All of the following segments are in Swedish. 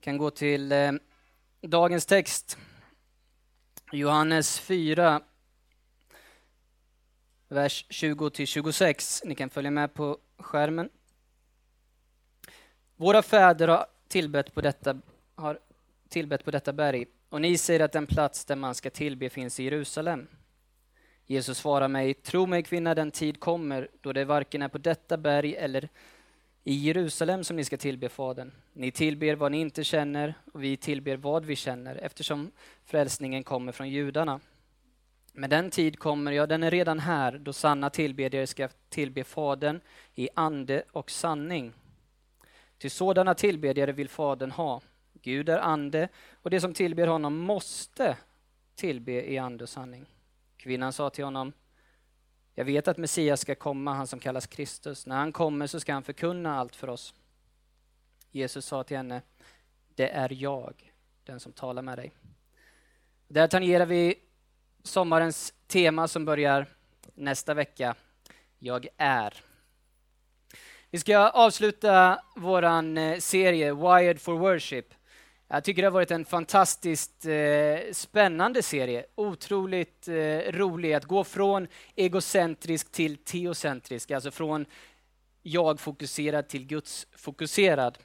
kan gå till eh, dagens text. Johannes 4, vers 20-26. Ni kan följa med på skärmen. Våra fäder har tillbett på detta, har tillbett på detta berg och ni säger att den plats där man ska tillbe finns i Jerusalem. Jesus svarar mig, tro mig kvinna, den tid kommer då det varken är på detta berg eller i Jerusalem som ni ska tillbe Fadern. Ni tillber vad ni inte känner och vi tillber vad vi känner eftersom frälsningen kommer från judarna. Men den tid kommer, ja den är redan här, då sanna tillbedjare ska tillbe Fadern i ande och sanning. Till sådana tillbedjare vill Fadern ha. Gud är ande och det som tillber honom måste tillbe i ande och sanning. Kvinnan sa till honom, jag vet att Messias ska komma, han som kallas Kristus. När han kommer så ska han förkunna allt för oss. Jesus sa till henne, det är jag, den som talar med dig. Där tangerar vi sommarens tema som börjar nästa vecka. Jag är. Vi ska avsluta vår eh, serie Wired for Worship jag tycker det har varit en fantastiskt eh, spännande serie. Otroligt eh, rolig att gå från egocentrisk till teocentrisk, alltså från jag-fokuserad till Guds-fokuserad.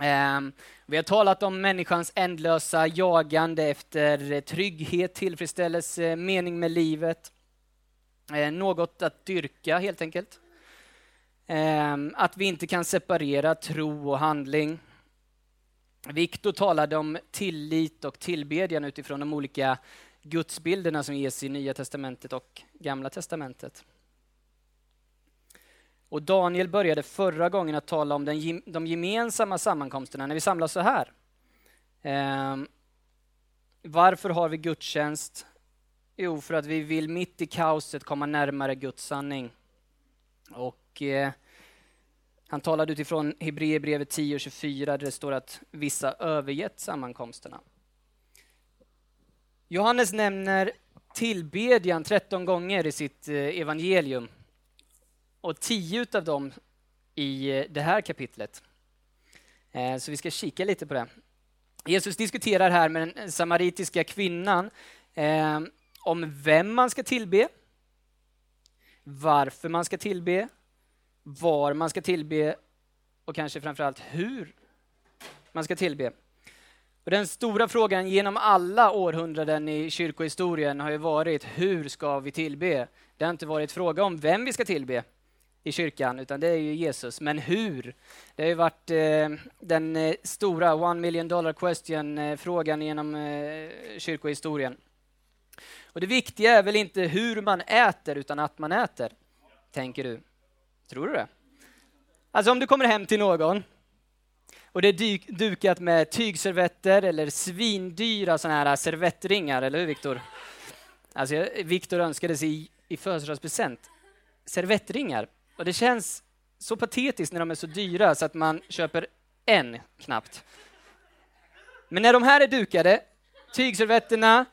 Eh, vi har talat om människans ändlösa jagande efter trygghet, tillfredsställelse, mening med livet. Eh, något att dyrka helt enkelt. Ehm, att vi inte kan separera tro och handling. Viktor talade om tillit och tillbedjan utifrån de olika gudsbilderna som ges i Nya testamentet och Gamla testamentet. Och Daniel började förra gången att tala om den, de gemensamma sammankomsterna när vi samlas så här. Eh, varför har vi gudstjänst? Jo, för att vi vill mitt i kaoset komma närmare Guds sanning. Och eh, han talade utifrån Hebreerbrevet 10 och 24 där det står att vissa övergett sammankomsterna. Johannes nämner tillbedjan 13 gånger i sitt eh, evangelium och 10 av dem i eh, det här kapitlet. Eh, så vi ska kika lite på det. Jesus diskuterar här med den samaritiska kvinnan om vem man ska tillbe, varför man ska tillbe var man ska tillbe och kanske framförallt hur man ska tillbe. Och den stora frågan genom alla århundraden i kyrkohistorien har ju varit hur ska vi tillbe? Det har inte varit fråga om vem vi ska tillbe i kyrkan, utan det är ju Jesus. Men hur? Det har ju varit eh, den eh, stora one million dollar question-frågan eh, genom eh, kyrkohistorien. Och det viktiga är väl inte hur man äter, utan att man äter, tänker du. Tror du det? Alltså om du kommer hem till någon och det är dukat med tygservetter eller svindyra sådana här servettringar, eller hur Viktor? Alltså Viktor önskade sig i, i födelsedagspresent servettringar och det känns så patetiskt när de är så dyra så att man köper en knappt. Men när de här är dukade, tygservetterna,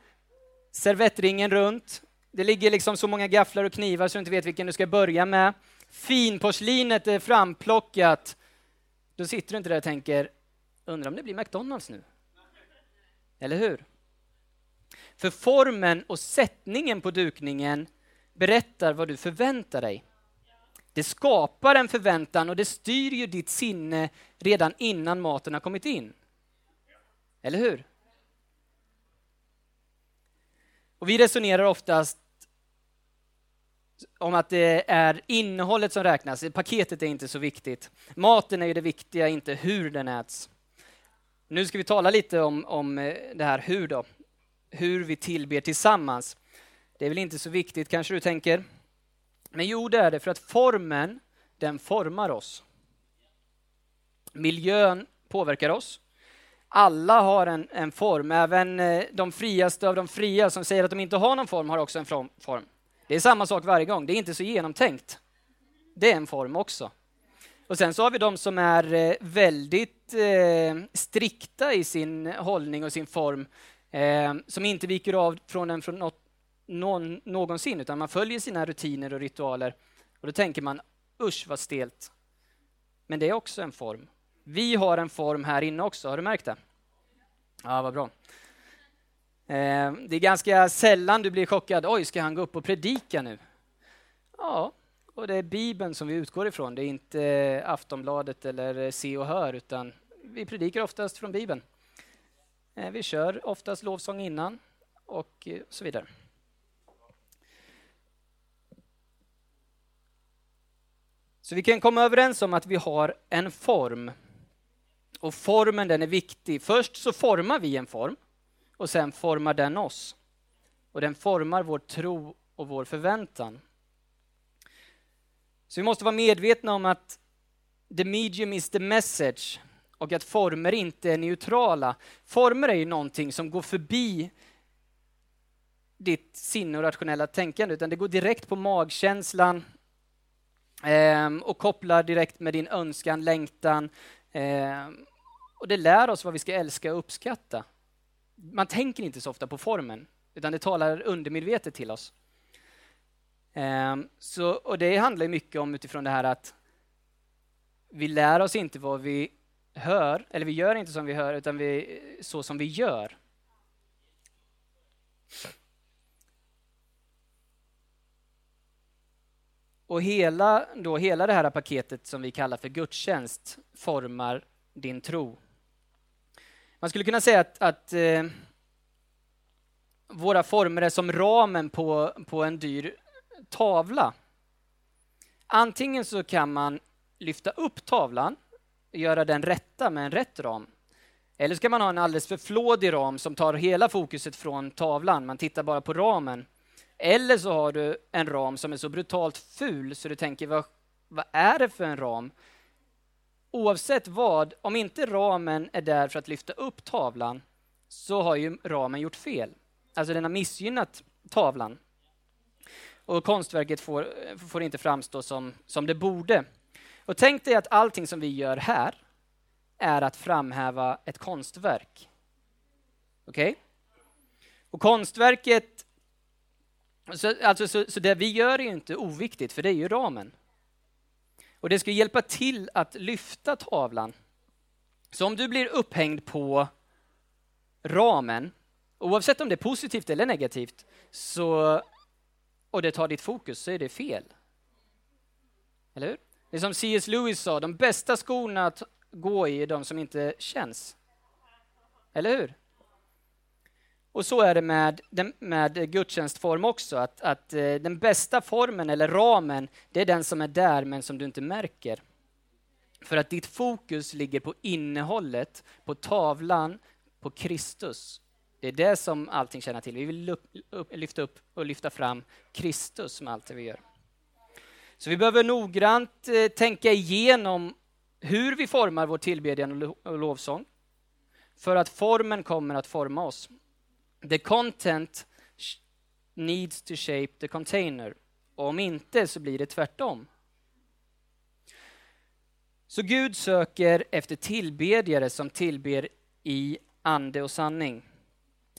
servettringen runt, det ligger liksom så många gafflar och knivar så du inte vet vilken du ska börja med finporslinet är framplockat, då sitter du inte där och tänker, undrar om det blir McDonalds nu? Eller hur? För formen och sättningen på dukningen berättar vad du förväntar dig. Det skapar en förväntan och det styr ju ditt sinne redan innan maten har kommit in. Eller hur? Och vi resonerar oftast om att det är innehållet som räknas. Paketet är inte så viktigt. Maten är ju det viktiga, inte hur den äts. Nu ska vi tala lite om, om eh, det här hur då. Hur vi tillber tillsammans. Det är väl inte så viktigt kanske du tänker. Men jo, det är det för att formen, den formar oss. Miljön påverkar oss. Alla har en, en form, även eh, de friaste av de fria som säger att de inte har någon form har också en form. Det är samma sak varje gång, det är inte så genomtänkt. Det är en form också. Och sen så har vi de som är eh, väldigt eh, strikta i sin hållning och sin form, eh, som inte viker av från den från något, någon, någonsin, utan man följer sina rutiner och ritualer. Och då tänker man, usch vad stelt. Men det är också en form. Vi har en form här inne också, har du märkt det? Ja, vad bra. Eh, det är ganska sällan du blir chockad. Oj, ska han gå upp och predika nu? Ja, och det är Bibeln som vi utgår ifrån. Det är inte Aftonbladet eller Se och Hör, utan vi predikar oftast från Bibeln. Eh, vi kör oftast lovsång innan och så vidare. Så vi kan komma överens om att vi har en form. Och formen den är viktig. Först så formar vi en form och sen formar den oss. Och den formar vår tro och vår förväntan. Så vi måste vara medvetna om att the medium is the message och att former inte är neutrala. Former är ju någonting som går förbi ditt sinne och rationella tänkande, utan det går direkt på magkänslan eh, och kopplar direkt med din önskan, längtan. Eh, och det lär oss vad vi ska älska och uppskatta. Man tänker inte så ofta på formen, utan det talar undermedvetet till oss. Ehm, så, och det handlar mycket om utifrån det här att vi lär oss inte vad vi hör, eller vi gör inte som vi hör, utan vi, så som vi gör. Och hela, då, hela det här paketet som vi kallar för gudstjänst formar din tro. Man skulle kunna säga att, att eh, våra former är som ramen på, på en dyr tavla. Antingen så kan man lyfta upp tavlan och göra den rätta med en rätt ram. Eller så kan man ha en alldeles för flådig ram som tar hela fokuset från tavlan. Man tittar bara på ramen eller så har du en ram som är så brutalt ful så du tänker, vad, vad är det för en ram? Oavsett vad, om inte ramen är där för att lyfta upp tavlan så har ju ramen gjort fel. Alltså den har missgynnat tavlan. Och konstverket får, får inte framstå som, som det borde. Och tänk dig att allting som vi gör här är att framhäva ett konstverk. Okej? Okay? Och konstverket så, alltså, så, så det vi gör är ju inte oviktigt, för det är ju ramen. Och det ska hjälpa till att lyfta tavlan. Så om du blir upphängd på ramen, oavsett om det är positivt eller negativt, så, och det tar ditt fokus, så är det fel. Eller hur? Det är som C.S. Lewis sa, de bästa skorna att gå i är de som inte känns. Eller hur? Och så är det med, med gudstjänstform också, att, att eh, den bästa formen eller ramen, det är den som är där men som du inte märker. För att ditt fokus ligger på innehållet, på tavlan, på Kristus. Det är det som allting tjänar till. Vi vill lyfta upp och lyfta fram Kristus med allt det vi gör. Så vi behöver noggrant eh, tänka igenom hur vi formar vår tillbedjan och lovsång. För att formen kommer att forma oss. The content needs to shape the container. Och om inte så blir det tvärtom. Så Gud söker efter tillbedjare som tillber i ande och sanning.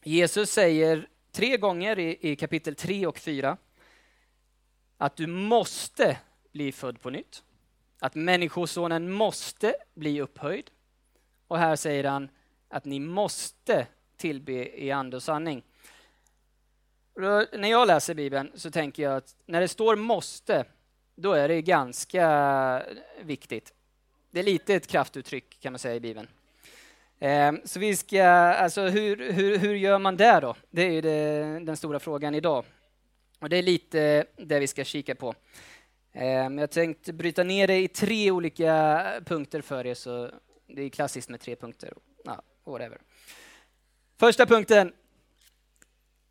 Jesus säger tre gånger i, i kapitel 3 och 4 att du måste bli född på nytt. Att människosonen måste bli upphöjd. Och här säger han att ni måste tillbe i ande och sanning. Då, när jag läser Bibeln så tänker jag att när det står måste, då är det ganska viktigt. Det är lite ett kraftuttryck kan man säga i Bibeln. Eh, så vi ska, alltså hur, hur, hur gör man det då? Det är det, den stora frågan idag. Och det är lite det vi ska kika på. Eh, jag tänkte bryta ner det i tre olika punkter för er, så det är klassiskt med tre punkter. Ja, whatever. Första punkten.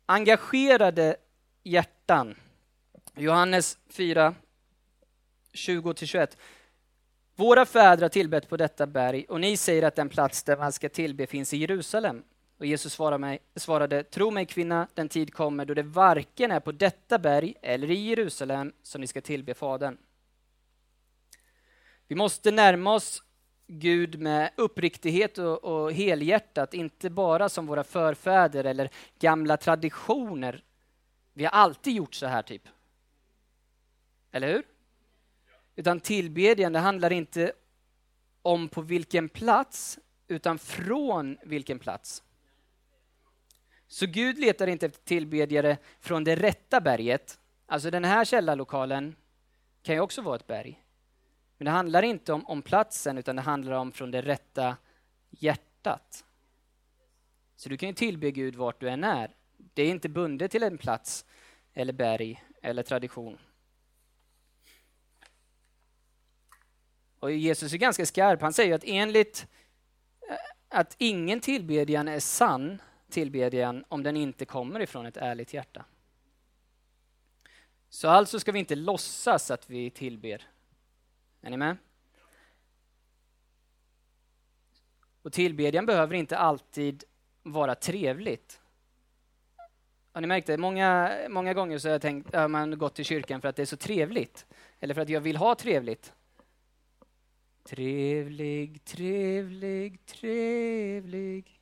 Engagerade hjärtan. Johannes 4, 20-21. Våra fäder har tillbett på detta berg och ni säger att den plats där man ska tillbe finns i Jerusalem. Och Jesus svarade, mig, svarade, tro mig kvinna, den tid kommer då det varken är på detta berg eller i Jerusalem som ni ska tillbe Fadern. Vi måste närma oss Gud med uppriktighet och, och helhjärtat, inte bara som våra förfäder eller gamla traditioner. Vi har alltid gjort så här, typ. Eller hur? Utan tillbedjan, det handlar inte om på vilken plats, utan från vilken plats. Så Gud letar inte efter tillbedjare från det rätta berget. Alltså den här källarlokalen kan ju också vara ett berg. Men det handlar inte om, om platsen, utan det handlar om från det rätta hjärtat. Så du kan ju tillbe Gud vart du än är. Det är inte bundet till en plats, eller berg, eller tradition. Och Jesus är ganska skarp. Han säger att enligt eh, att ingen tillbedjan är sann tillbedjan om den inte kommer ifrån ett ärligt hjärta. Så alltså ska vi inte låtsas att vi tillber. Är ni med? Och tillbedjan behöver inte alltid vara trevligt. Har ni märkt det? Många, många gånger så har jag tänkt, ja, man gått till kyrkan för att det är så trevligt. Eller för att jag vill ha trevligt. Trevlig, trevlig, trevlig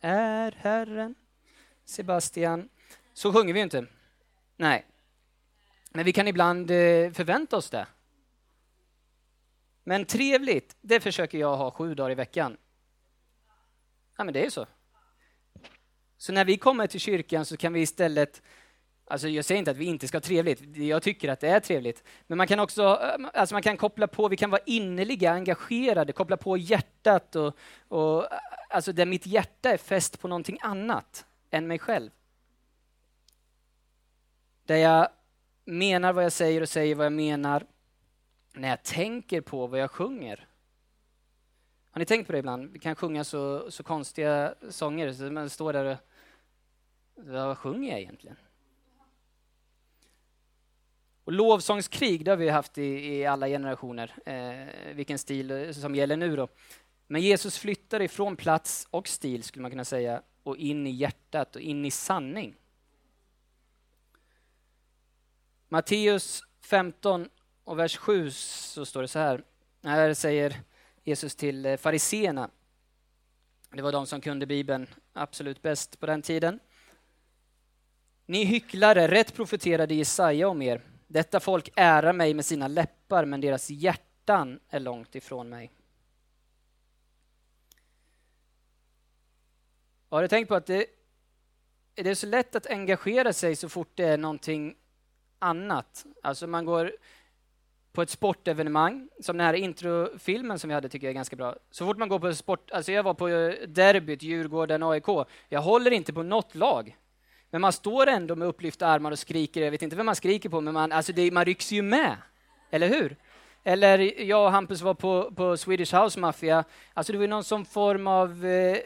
är Herren. Sebastian. Så sjunger vi inte. Nej. Men vi kan ibland eh, förvänta oss det. Men trevligt, det försöker jag ha sju dagar i veckan. Ja, men det är så. Så när vi kommer till kyrkan så kan vi istället Alltså jag säger inte att vi inte ska ha trevligt, jag tycker att det är trevligt. Men man kan också alltså man kan koppla på, vi kan vara innerliga, engagerade, koppla på hjärtat och, och alltså där mitt hjärta är fäst på någonting annat än mig själv. Där jag menar vad jag säger och säger vad jag menar när jag tänker på vad jag sjunger. Har ni tänkt på det ibland? Vi kan sjunga så, så konstiga sånger så man står där och vad sjunger jag egentligen? Och lovsångskrig, det har vi haft i, i alla generationer, eh, vilken stil eh, som gäller nu då. Men Jesus flyttar ifrån plats och stil, skulle man kunna säga, och in i hjärtat och in i sanning. Matteus 15 och vers 7 så står det så här. Här säger Jesus till eh, fariseerna. Det var de som kunde Bibeln absolut bäst på den tiden. Ni hycklare, rätt profeterade Jesaja om er. Detta folk ärar mig med sina läppar, men deras hjärtan är långt ifrån mig. Har du tänkt på att det, det är så lätt att engagera sig så fort det är någonting annat? Alltså man går på ett sportevenemang, som den här introfilmen som vi hade tycker jag är ganska bra. Så fort man går på sport, alltså jag var på eh, derbyt, Djurgården, AIK. Jag håller inte på något lag. Men man står ändå med upplyfta armar och skriker, jag vet inte vem man skriker på, men man, alltså det, man rycks ju med. Eller hur? Eller jag och Hampus var på, på Swedish House Mafia, alltså det var någon som form av eh,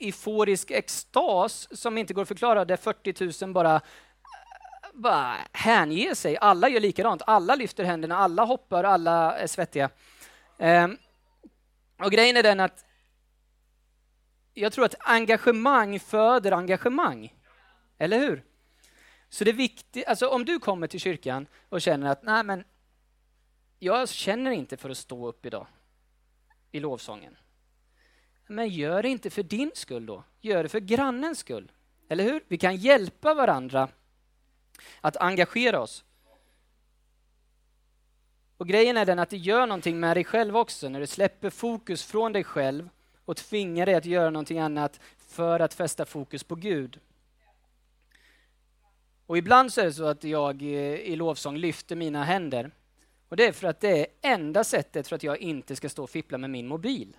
euforisk extas som inte går att förklara, där 40 000 bara bara hänge sig. Alla gör likadant. Alla lyfter händerna, alla hoppar, alla är svettiga. Um, och grejen är den att jag tror att engagemang föder engagemang. Eller hur? Så det är viktigt, alltså om du kommer till kyrkan och känner att nej men jag känner inte för att stå upp idag i lovsången. Men gör det inte för din skull då, gör det för grannens skull. Eller hur? Vi kan hjälpa varandra att engagera oss. Och grejen är den att det gör någonting med dig själv också, när du släpper fokus från dig själv och tvingar dig att göra någonting annat för att fästa fokus på Gud. Och ibland så är det så att jag eh, i lovsång lyfter mina händer. Och det är för att det är enda sättet för att jag inte ska stå och fippla med min mobil.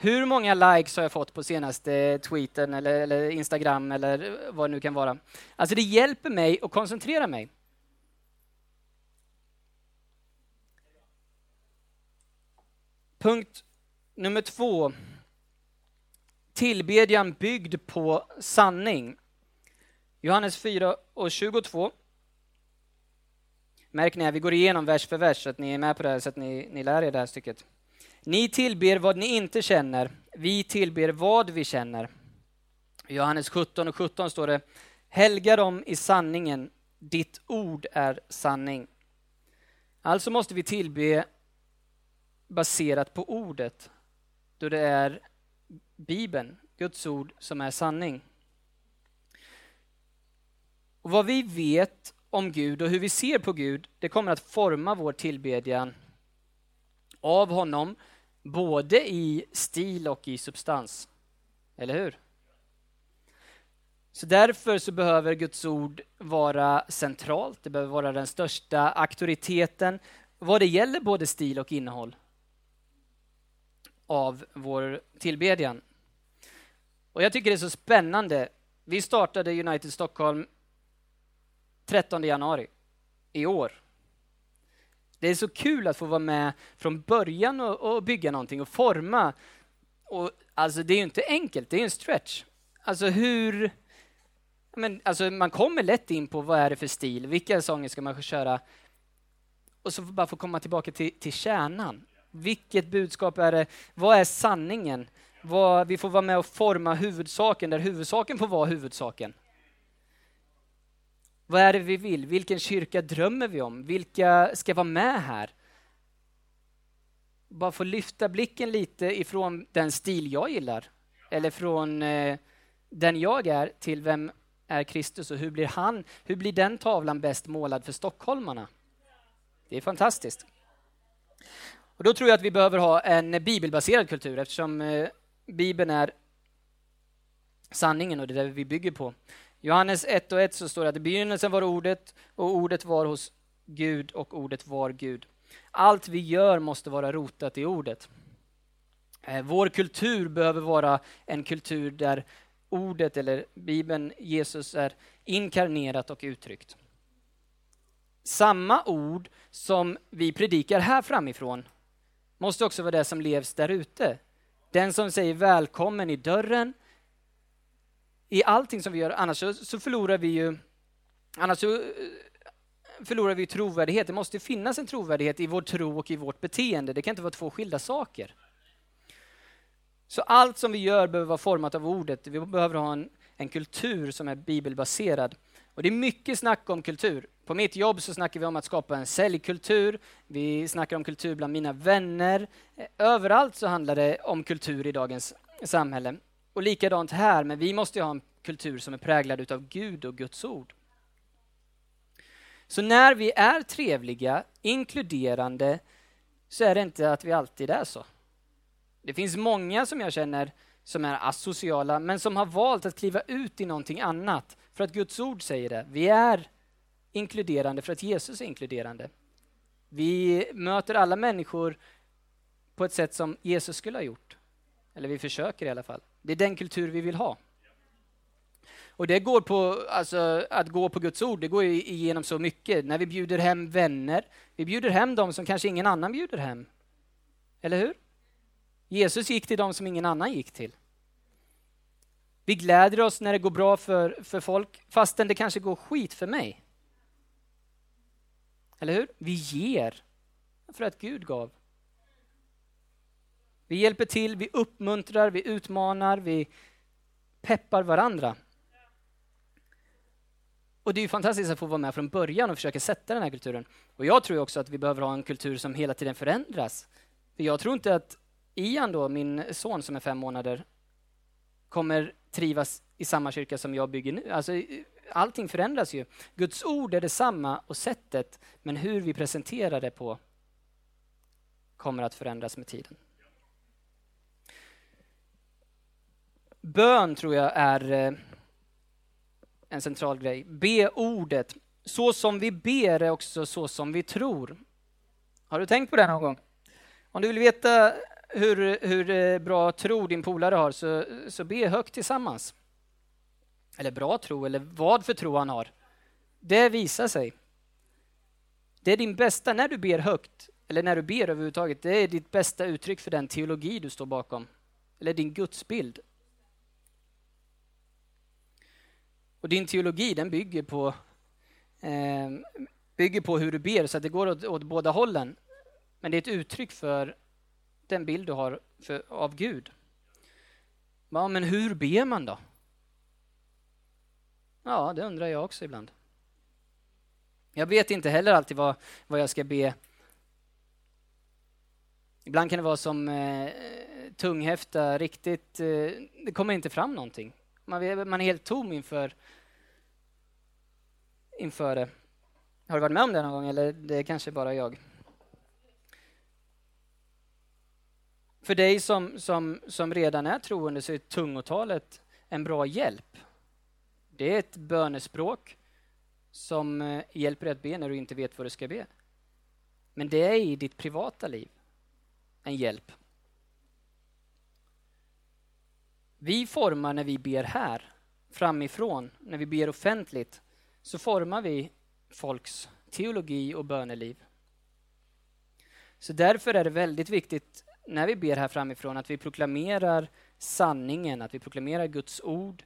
Hur många likes har jag fått på senaste tweeten eller, eller, Instagram eller vad det nu kan vara? Alltså det hjälper mig att koncentrera mig. Punkt nummer två. Tillbedjan byggd på sanning. Johannes 4 och 22. Märk när vi går igenom vers för vers så att ni är med på det här så att ni, ni lär er det här stycket. Ni tillber vad ni inte känner, vi tillber vad vi känner. I Johannes 17 och 17 står det, helga dem i sanningen, ditt ord är sanning. Alltså måste vi tillbe baserat på ordet, då det är Bibeln, Guds ord, som är sanning. Och vad vi vet om Gud och hur vi ser på Gud, det kommer att forma vår tillbedjan av honom, både i stil och i substans. Eller hur? Så därför så behöver Guds ord vara centralt, det behöver vara den största auktoriteten vad det gäller både stil och innehåll av vår tillbedjan. Och jag tycker det är så spännande. Vi startade United Stockholm 13 januari i år. Det är så kul att få vara med från början och, och bygga någonting och forma. Och, alltså det är ju inte enkelt, det är en stretch. Alltså hur... Men, alltså man kommer lätt in på vad är det för stil, vilka sånger ska man köra? Och så bara få komma tillbaka till, till kärnan. Vilket budskap är det? Vad är sanningen? Vad, vi får vara med och forma huvudsaken där huvudsaken får vara huvudsaken. Vad är det vi vill? Vilken kyrka drömmer vi om? Vilka ska vara med här? Bara få lyfta blicken lite ifrån den stil jag gillar, eller från eh, den jag är, till vem är Kristus och hur blir han? Hur blir den tavlan bäst målad för stockholmarna? Det är fantastiskt. Och då tror jag att vi behöver ha en bibelbaserad kultur eftersom eh, Bibeln är sanningen och det är det vi bygger på. Johannes 1 och 1 så står det att i begynnelsen var ordet och ordet var hos Gud och ordet var Gud. Allt vi gör måste vara rotat i ordet. Eh, vår kultur behöver vara en kultur där ordet eller Bibeln, Jesus, är inkarnerat och uttryckt. Samma ord som vi predikar här framifrån måste också vara det som levs där ute. Den som säger välkommen i dörren, i allting som vi gör, annars så, så förlorar vi ju annars så eh, förlorar vi trovärdighet. Det måste finnas en trovärdighet i vår tro och i vårt beteende. Det kan inte vara två skilda saker. Så allt som vi gör behöver vara format av ordet. Vi behöver ha en, en kultur som är bibelbaserad. Och det är mycket snack om kultur. På mitt jobb så snackar vi om att skapa en säljkultur. Vi snackar om kultur bland mina vänner. Eh, överallt så handlar det om kultur i dagens samhälle. Och likadant här, men vi måste ha en kultur som är präglad utav Gud och Guds ord. Så när vi är trevliga, inkluderande, så är det inte att vi alltid är så. Det finns många som jag känner som är asociala, men som har valt att kliva ut i någonting annat. För att Guds ord säger det. Vi är inkluderande för att Jesus är inkluderande. Vi möter alla människor på ett sätt som Jesus skulle ha gjort. Eller vi försöker i alla fall. Det är den kultur vi vill ha. Och det går på, alltså, att gå på Guds ord, det går igenom så mycket. När vi bjuder hem vänner, vi bjuder hem dem som kanske ingen annan bjuder hem. Eller hur? Jesus gick till dem som ingen annan gick till. Vi gläder oss när det går bra för, för folk, fastän det kanske går skit för mig. Eller hur? Vi ger för att Gud gav. Vi hjälper till, vi uppmuntrar, vi utmanar, vi peppar varandra. Och det är ju fantastiskt att få vara med från början och försöka sätta den här kulturen. Och jag tror också att vi behöver ha en kultur som hela tiden förändras. För jag tror inte att Ian då, min son som är fem månader, kommer trivas i samma kyrka som jag bygger nu. Alltså, allting förändras ju. Guds ord är detsamma och sättet, men hur vi presenterar det på kommer att förändras med tiden. Bön tror jag är eh, en central grej. Be ordet. Så som vi ber är också så som vi tror. Har du tänkt på det någon gång? Om du vill veta hur, hur eh, bra tro din polare har, så, så be högt tillsammans. Eller bra tro, eller vad för tro han har. Det visar sig. Det är din bästa, när du ber högt, eller när du ber överhuvudtaget, det är ditt bästa uttryck för den teologi du står bakom. Eller din gudsbild. Och din teologi den bygger på, eh, bygger på hur du ber, så att det går åt, åt båda hållen. Men det är ett uttryck för den bild du har för, av Gud. Ja, men hur ber man då? Ja, det undrar jag också ibland. Jag vet inte heller alltid vad, vad jag ska be. Ibland kan det vara som eh, tunghäfta, riktigt, eh, det kommer inte fram någonting. Man, man är helt tom inför, inför det. Har du varit med om det någon gång eller det är kanske bara jag? För dig som, som, som redan är troende så är tungotalet en bra hjälp. Det är ett bönespråk som eh, hjälper dig att be när du inte vet vad du ska be. Men det är i ditt privata liv en hjälp. Vi formar när vi ber här, framifrån, när vi ber offentligt, så formar vi folks teologi och böneliv. Så därför är det väldigt viktigt när vi ber här framifrån att vi proklamerar sanningen, att vi proklamerar Guds ord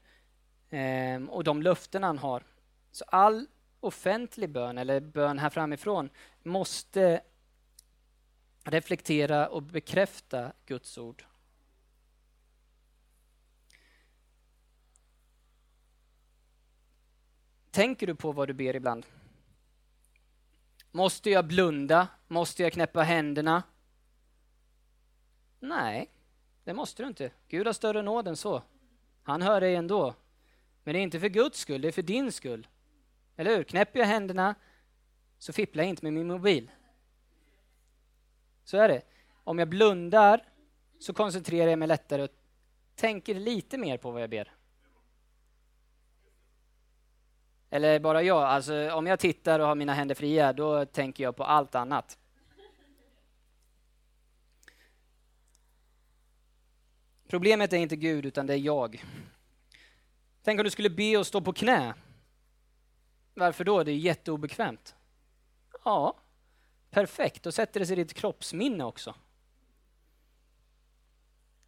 eh, och de löften han har. Så all offentlig bön, eller bön här framifrån, måste reflektera och bekräfta Guds ord. Tänker du på vad du ber ibland? Måste jag blunda? Måste jag knäppa händerna? Nej, det måste du inte. Gud har större nåd än så. Han hör dig ändå. Men det är inte för Guds skull, det är för din skull. Eller hur? Knäpper jag händerna så fipplar jag inte med min mobil. Så är det. Om jag blundar så koncentrerar jag mig lättare och tänker lite mer på vad jag ber. Eller bara jag, alltså om jag tittar och har mina händer fria, då tänker jag på allt annat. Problemet är inte Gud, utan det är jag. Tänk om du skulle be och stå på knä. Varför då? Det är jätteobekvämt. Ja, perfekt. Då sätter det sig i ditt kroppsminne också.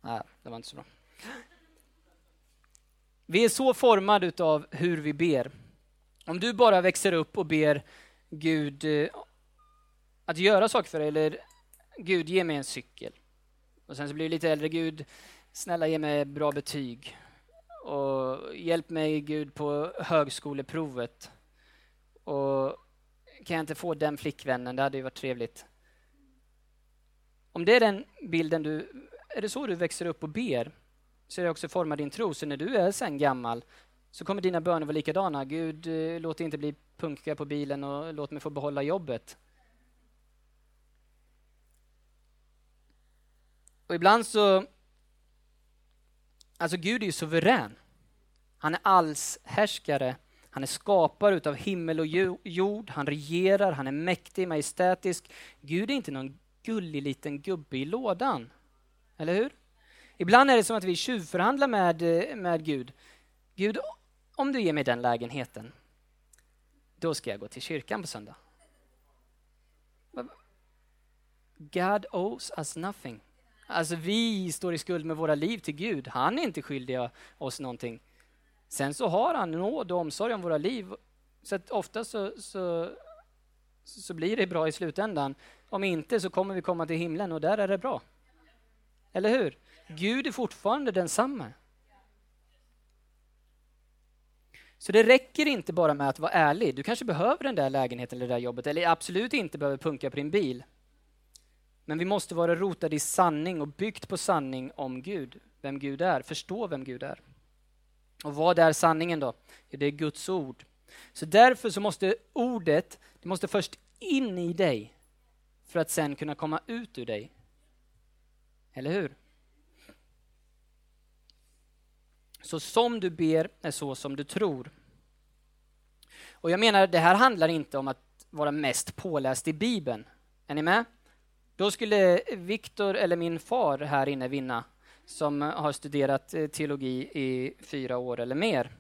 Nej, det var inte så bra. Vi är så formade av hur vi ber. Om du bara växer upp och ber Gud eh, att göra saker för dig, eller Gud ge mig en cykel. Och sen så blir du lite äldre, Gud snälla ge mig bra betyg. Och hjälp mig Gud på högskoleprovet. Och kan jag inte få den flickvännen, det hade ju varit trevligt. Om det är den bilden du, är det så du växer upp och ber, så är det också formar din tro. Så när du är sen gammal så kommer dina böner vara likadana. Gud, eh, låt det inte bli punka på bilen och låt mig få behålla jobbet. Och ibland så... Alltså Gud är ju suverän. Han är allshärskare. Han är skapare utav himmel och jord. Han regerar, han är mäktig, majestätisk. Gud är inte någon gullig liten gubbe i lådan. Eller hur? Ibland är det som att vi tjuvförhandlar med, eh, med Gud. Gud, om du ger mig den lägenheten, då ska jag gå till kyrkan på söndag. God owes us nothing. Alltså vi står i skuld med våra liv till Gud. Han är inte skyldig oss någonting. Sen så har han nåd och omsorg om våra liv. Så att ofta så, så, så blir det bra i slutändan. Om inte så kommer vi komma till himlen och där är det bra. Eller hur? Gud är fortfarande densamme. Så det räcker inte bara med att vara ärlig. Du kanske behöver den där lägenheten eller det där jobbet, eller absolut inte behöver punka på din bil. Men vi måste vara rotade i sanning och byggt på sanning om Gud, vem Gud är, förstå vem Gud är. Och vad är sanningen då? det är Guds ord. Så därför så måste ordet, det måste först in i dig för att sen kunna komma ut ur dig. Eller hur? Så som du ber är så som du tror. Och jag menar, det här handlar inte om att vara mest påläst i Bibeln. Är ni med? Då skulle Viktor eller min far här inne vinna, som har studerat eh, teologi i fyra år eller mer.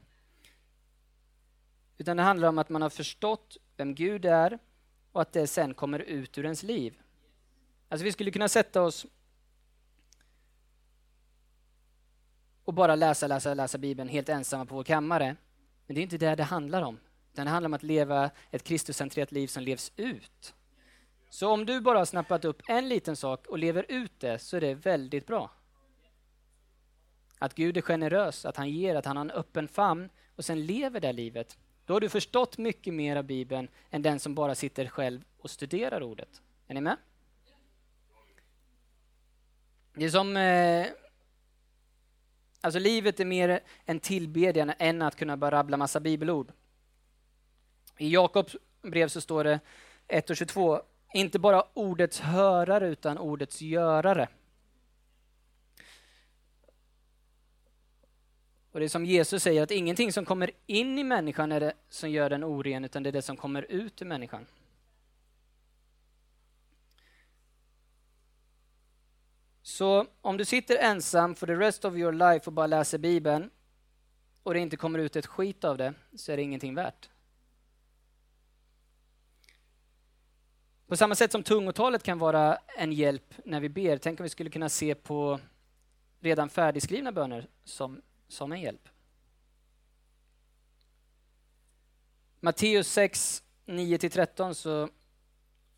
Utan det handlar om att man har förstått vem Gud är och att det sen kommer ut ur ens liv. Alltså vi skulle kunna sätta oss och bara läsa, läsa, läsa Bibeln helt ensamma på vår kammare. Men det är inte det det handlar om. Utan det handlar om att leva ett Kristuscentrerat liv som levs ut. Så om du bara har snappat upp en liten sak och lever ut det så är det väldigt bra. Att Gud är generös, att han ger, att han har en öppen famn och sen lever det livet. Då har du förstått mycket mer av Bibeln än den som bara sitter själv och studerar ordet. Är ni med? Det är som eh, Alltså livet är mer en tillbedjan än att kunna bara rabbla massa bibelord. I Jakobs brev så står det 1 och 22, inte bara ordets hörare utan ordets görare. Och det är som Jesus säger, att ingenting som kommer in i människan är det som gör den oren, utan det är det som kommer ut ur människan. Så om du sitter ensam for the rest of your life och bara läser Bibeln och det inte kommer ut ett skit av det, så är det ingenting värt. På samma sätt som tungotalet kan vara en hjälp när vi ber, tänk om vi skulle kunna se på redan färdigskrivna böner som, som en hjälp. Matteus 6, 9-13 så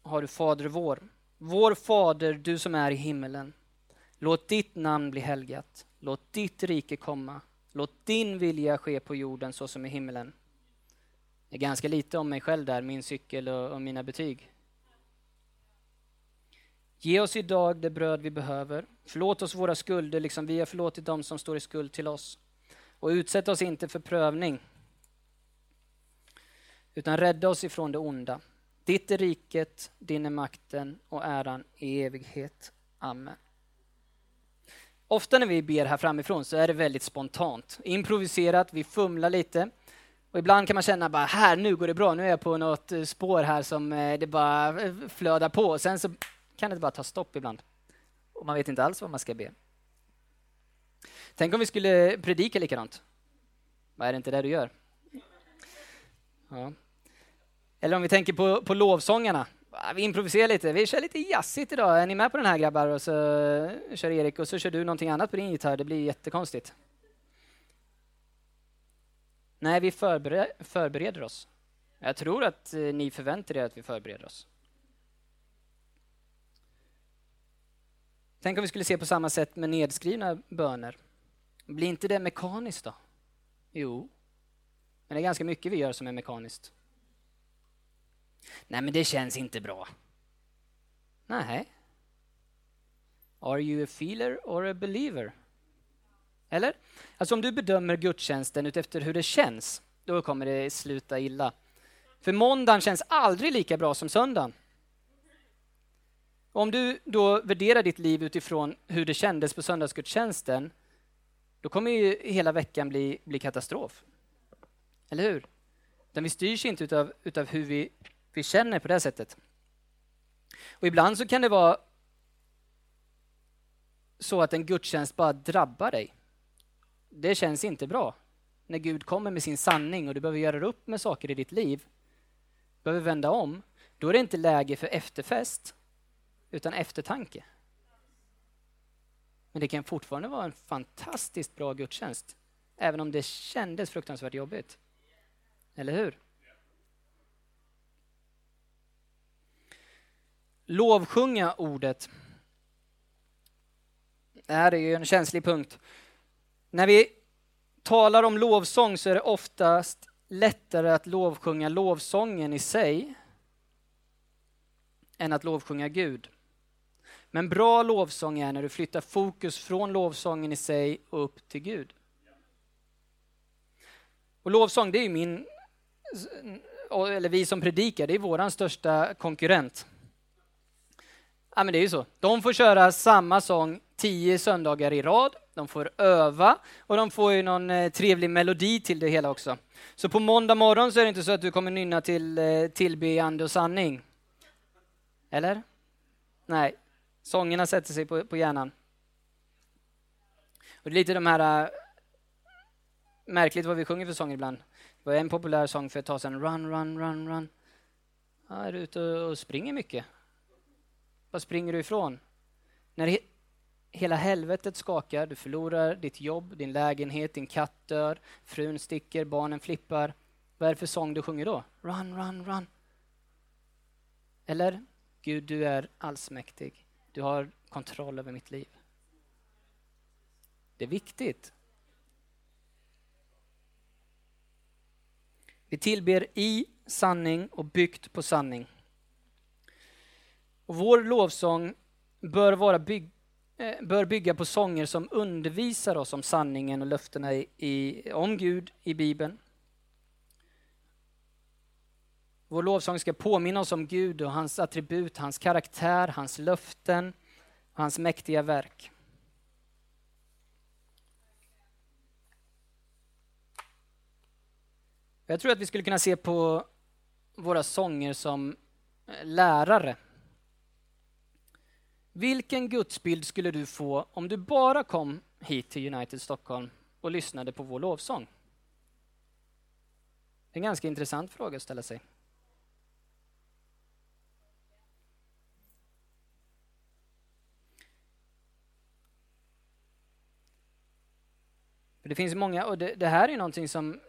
har du Fader vår. Vår Fader, du som är i himmelen. Låt ditt namn bli helgat. Låt ditt rike komma. Låt din vilja ske på jorden så som i himmelen. Det är ganska lite om mig själv där, min cykel och, och mina betyg. Ge oss idag det bröd vi behöver. Förlåt oss våra skulder liksom vi har förlåtit dem som står i skuld till oss. Och utsätt oss inte för prövning, utan rädda oss ifrån det onda. Ditt är riket, din är makten och äran i evighet. Amen. Ofta när vi ber här framifrån så är det väldigt spontant, improviserat, vi fumlar lite. Och ibland kan man känna bara här, nu går det bra, nu är jag på något eh, spår här som eh, det bara eh, flödar på. Sen så kan det bara ta stopp ibland. Och man vet inte alls vad man ska be. Tänk om vi skulle predika likadant. Vad är det inte det du gör? Ja. Eller om vi tänker på, på lovsångarna. Vi improviserar lite, vi kör lite jazzigt idag. Är ni med på den här grabbar? Och så kör Erik och så kör du någonting annat på din gitarr. Det blir jättekonstigt. Nej, vi förbereder, förbereder oss. Jag tror att eh, ni förväntar er att vi förbereder oss. Tänk om vi skulle se på samma sätt med nedskrivna böner. Blir inte det mekaniskt då? Jo, men det är ganska mycket vi gör som är mekaniskt. Nej, men det känns inte bra. Nej. Are you a feeler or a believer? Eller? Alltså om du bedömer gudstjänsten utefter hur det känns, då kommer det sluta illa. För måndagen känns aldrig lika bra som söndagen. Om du då värderar ditt liv utifrån hur det kändes på söndagsgudstjänsten, då kommer ju hela veckan bli, bli katastrof. Eller hur? Den vi styrs inte utav, utav hur vi, vi känner på det sättet. Och ibland så kan det vara så att en gudstjänst bara drabbar dig. Det känns inte bra. När Gud kommer med sin sanning och du behöver göra upp med saker i ditt liv, behöver vända om, då är det inte läge för efterfest, utan eftertanke. Men det kan fortfarande vara en fantastiskt bra gudstjänst, även om det kändes fruktansvärt jobbigt. Eller hur? Lovsjunga ordet. Det här är ju en känslig punkt. När vi talar om lovsång så är det oftast lättare att lovsjunga lovsången i sig än att lovsjunga Gud. Men bra lovsång är när du flyttar fokus från lovsången i sig och upp till Gud. Och lovsång, det är min, eller vi som predikar, det är våran största konkurrent. Ja men det är ju så. De får köra samma sång tio söndagar i rad, de får öva och de får ju någon eh, trevlig melodi till det hela också. Så på måndag morgon så är det inte så att du kommer nynna till eh, tillbe ande och sanning. Eller? Nej, sångerna sätter sig på, på hjärnan. Och det är lite de här äh, märkligt vad vi sjunger för sånger ibland. Det var en populär sång för ett tag sedan, Run, run, run, run. Ja, är du ute och springer mycket? Vad springer du ifrån? När he hela helvetet skakar, du förlorar ditt jobb, din lägenhet, din katt dör, frun sticker, barnen flippar. Vad är det för sång du sjunger då? Run, run, run. Eller? Gud, du är allsmäktig. Du har kontroll över mitt liv. Det är viktigt. Vi tillber i sanning och byggt på sanning. Och vår lovsång bör, vara byg eh, bör bygga på sånger som undervisar oss om sanningen och löftena i, i, om Gud i Bibeln. Vår lovsång ska påminna oss om Gud och hans attribut, hans karaktär, hans löften hans mäktiga verk. Jag tror att vi skulle kunna se på våra sånger som eh, lärare. Vilken gudsbild skulle du få om du bara kom hit till United Stockholm och lyssnade på vår lovsång? Det är en ganska intressant fråga att ställa sig. För det finns många, och det, det här är någonting som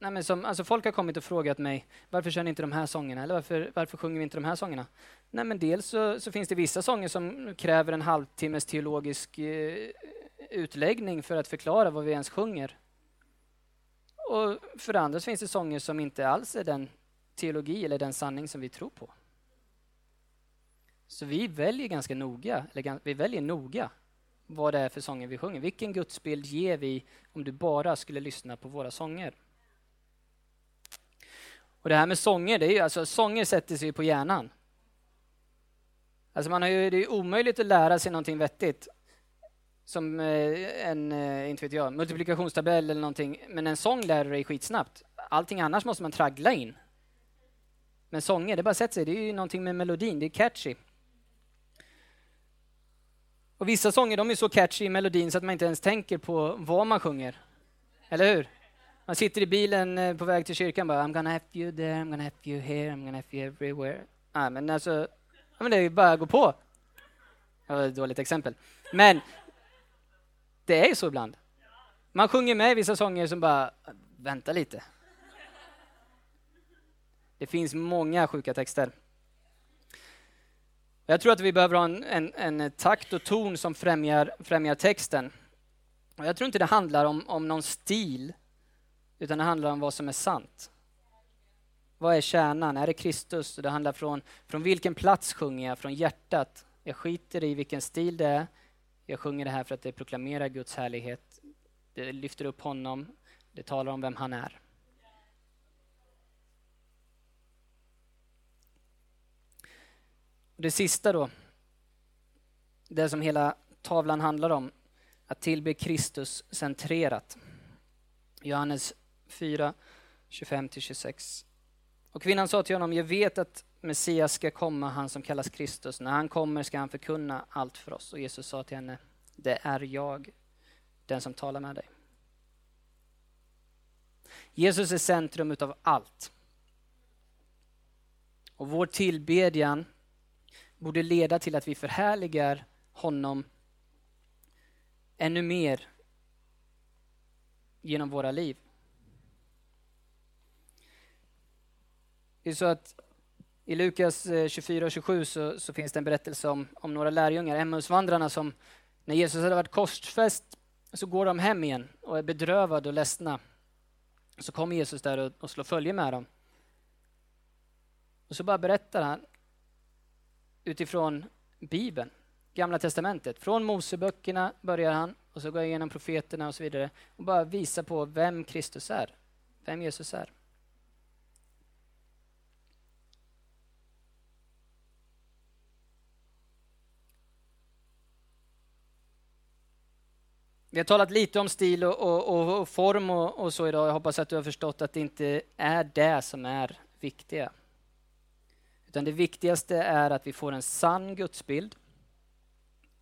Nej, men som, alltså folk har kommit och frågat mig varför kör ni inte de här sångerna eller varför, varför sjunger vi inte de här sångerna? Nej, men dels så, så finns det vissa sånger som kräver en halvtimmes teologisk eh, utläggning för att förklara vad vi ens sjunger. Och för det andra finns det sånger som inte alls är den teologi eller den sanning som vi tror på. Så vi väljer ganska noga, eller vi väljer noga vad det är för sånger vi sjunger. Vilken gudsbild ger vi om du bara skulle lyssna på våra sånger? Och det här med sånger, det är ju, alltså, sånger sätter sig på hjärnan. Alltså man har ju, det är omöjligt att lära sig någonting vettigt som eh, en, eh, inte vet jag, multiplikationstabell eller någonting. Men en sång lär du dig skitsnabbt. Allting annars måste man traggla in. Men sånger, det bara sätter sig. Det är ju någonting med melodin, det är catchy. Och vissa sånger de är så catchy i melodin så att man inte ens tänker på vad man sjunger. Eller hur? Man sitter i bilen eh, på väg till kyrkan bara I'm gonna have you there, I'm gonna have you here, I'm gonna have you everywhere. Ah, men alltså, ja, men det är ju bara att gå på. Det var ett dåligt exempel. Men det är ju så ibland. Man sjunger med i vissa sånger som bara, vänta lite. Det finns många sjuka texter. Jag tror att vi behöver ha en, en, en takt och ton som främjar, främjar texten. Och jag tror inte det handlar om, om någon stil utan det handlar om vad som är sant. Vad är kärnan? Är det Kristus? Det handlar från, från vilken plats sjunger jag? Från hjärtat. Jag skiter i vilken stil det är. Jag sjunger det här för att det proklamerar Guds härlighet. Det lyfter upp honom. Det talar om vem han är. Det sista då, det som hela tavlan handlar om, att tillbe Kristus centrerat. Johannes 4, 25-26. Och kvinnan sa till honom, jag vet att Messias ska komma, han som kallas Kristus. När han kommer ska han förkunna allt för oss. Och Jesus sa till henne, det är jag, den som talar med dig. Jesus är centrum utav allt. Och vår tillbedjan borde leda till att vi förhärligar honom ännu mer genom våra liv. Det är så att i Lukas eh, 24 och 27 så, så, finns det en berättelse om, om några lärjungar, Emmausvandrarna, som när Jesus hade varit korsfäst så går de hem igen och är bedrövade och ledsna. Så kommer Jesus där och, och slår följe med dem. Och så bara berättar han utifrån Bibeln, Gamla Testamentet. Från Moseböckerna börjar han och så går jag igenom profeterna och så vidare och bara visar på vem Kristus är, vem Jesus är. Vi har talat lite om stil och, och, och form och, och, så idag. Jag hoppas att du har förstått att det inte är det som är viktiga. Utan det viktigaste är att vi får en sann gudsbild.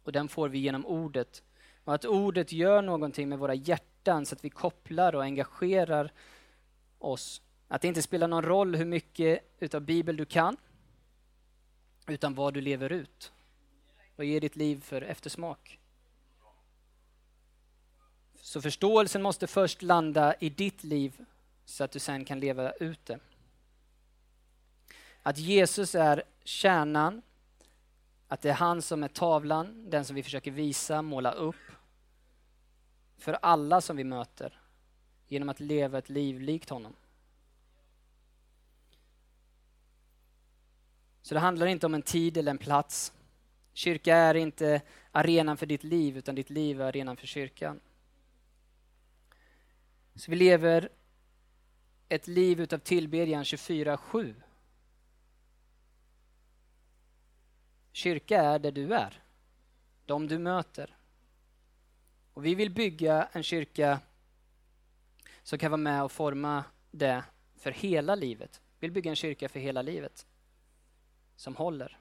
Och den får vi genom ordet. Och att ordet gör någonting med våra hjärtan så att vi kopplar och engagerar oss. Att det inte spelar någon roll hur mycket utav Bibel du kan. Utan vad du lever ut. Vad ger ditt liv för eftersmak? Så förståelsen måste först landa i ditt liv så att du sen kan leva ut det. Att Jesus är kärnan, att det är han som är tavlan, den som vi försöker visa, måla upp för alla som vi möter genom att leva ett liv likt honom. Så det handlar inte om en tid eller en plats. Kyrka är inte arenan för ditt liv, utan ditt liv är arenan för kyrkan. Så vi lever ett liv utav tillbedjan 24-7. Kyrka är där du är, de du möter. Och vi vill bygga en kyrka som kan vara med och forma det för hela livet. Vi vill bygga en kyrka för hela livet som håller.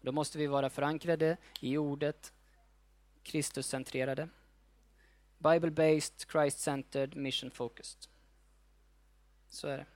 Då måste vi vara förankrade i ordet, Kristuscentrerade, Bible-based, Christ-centered, mission-focused. Så är det.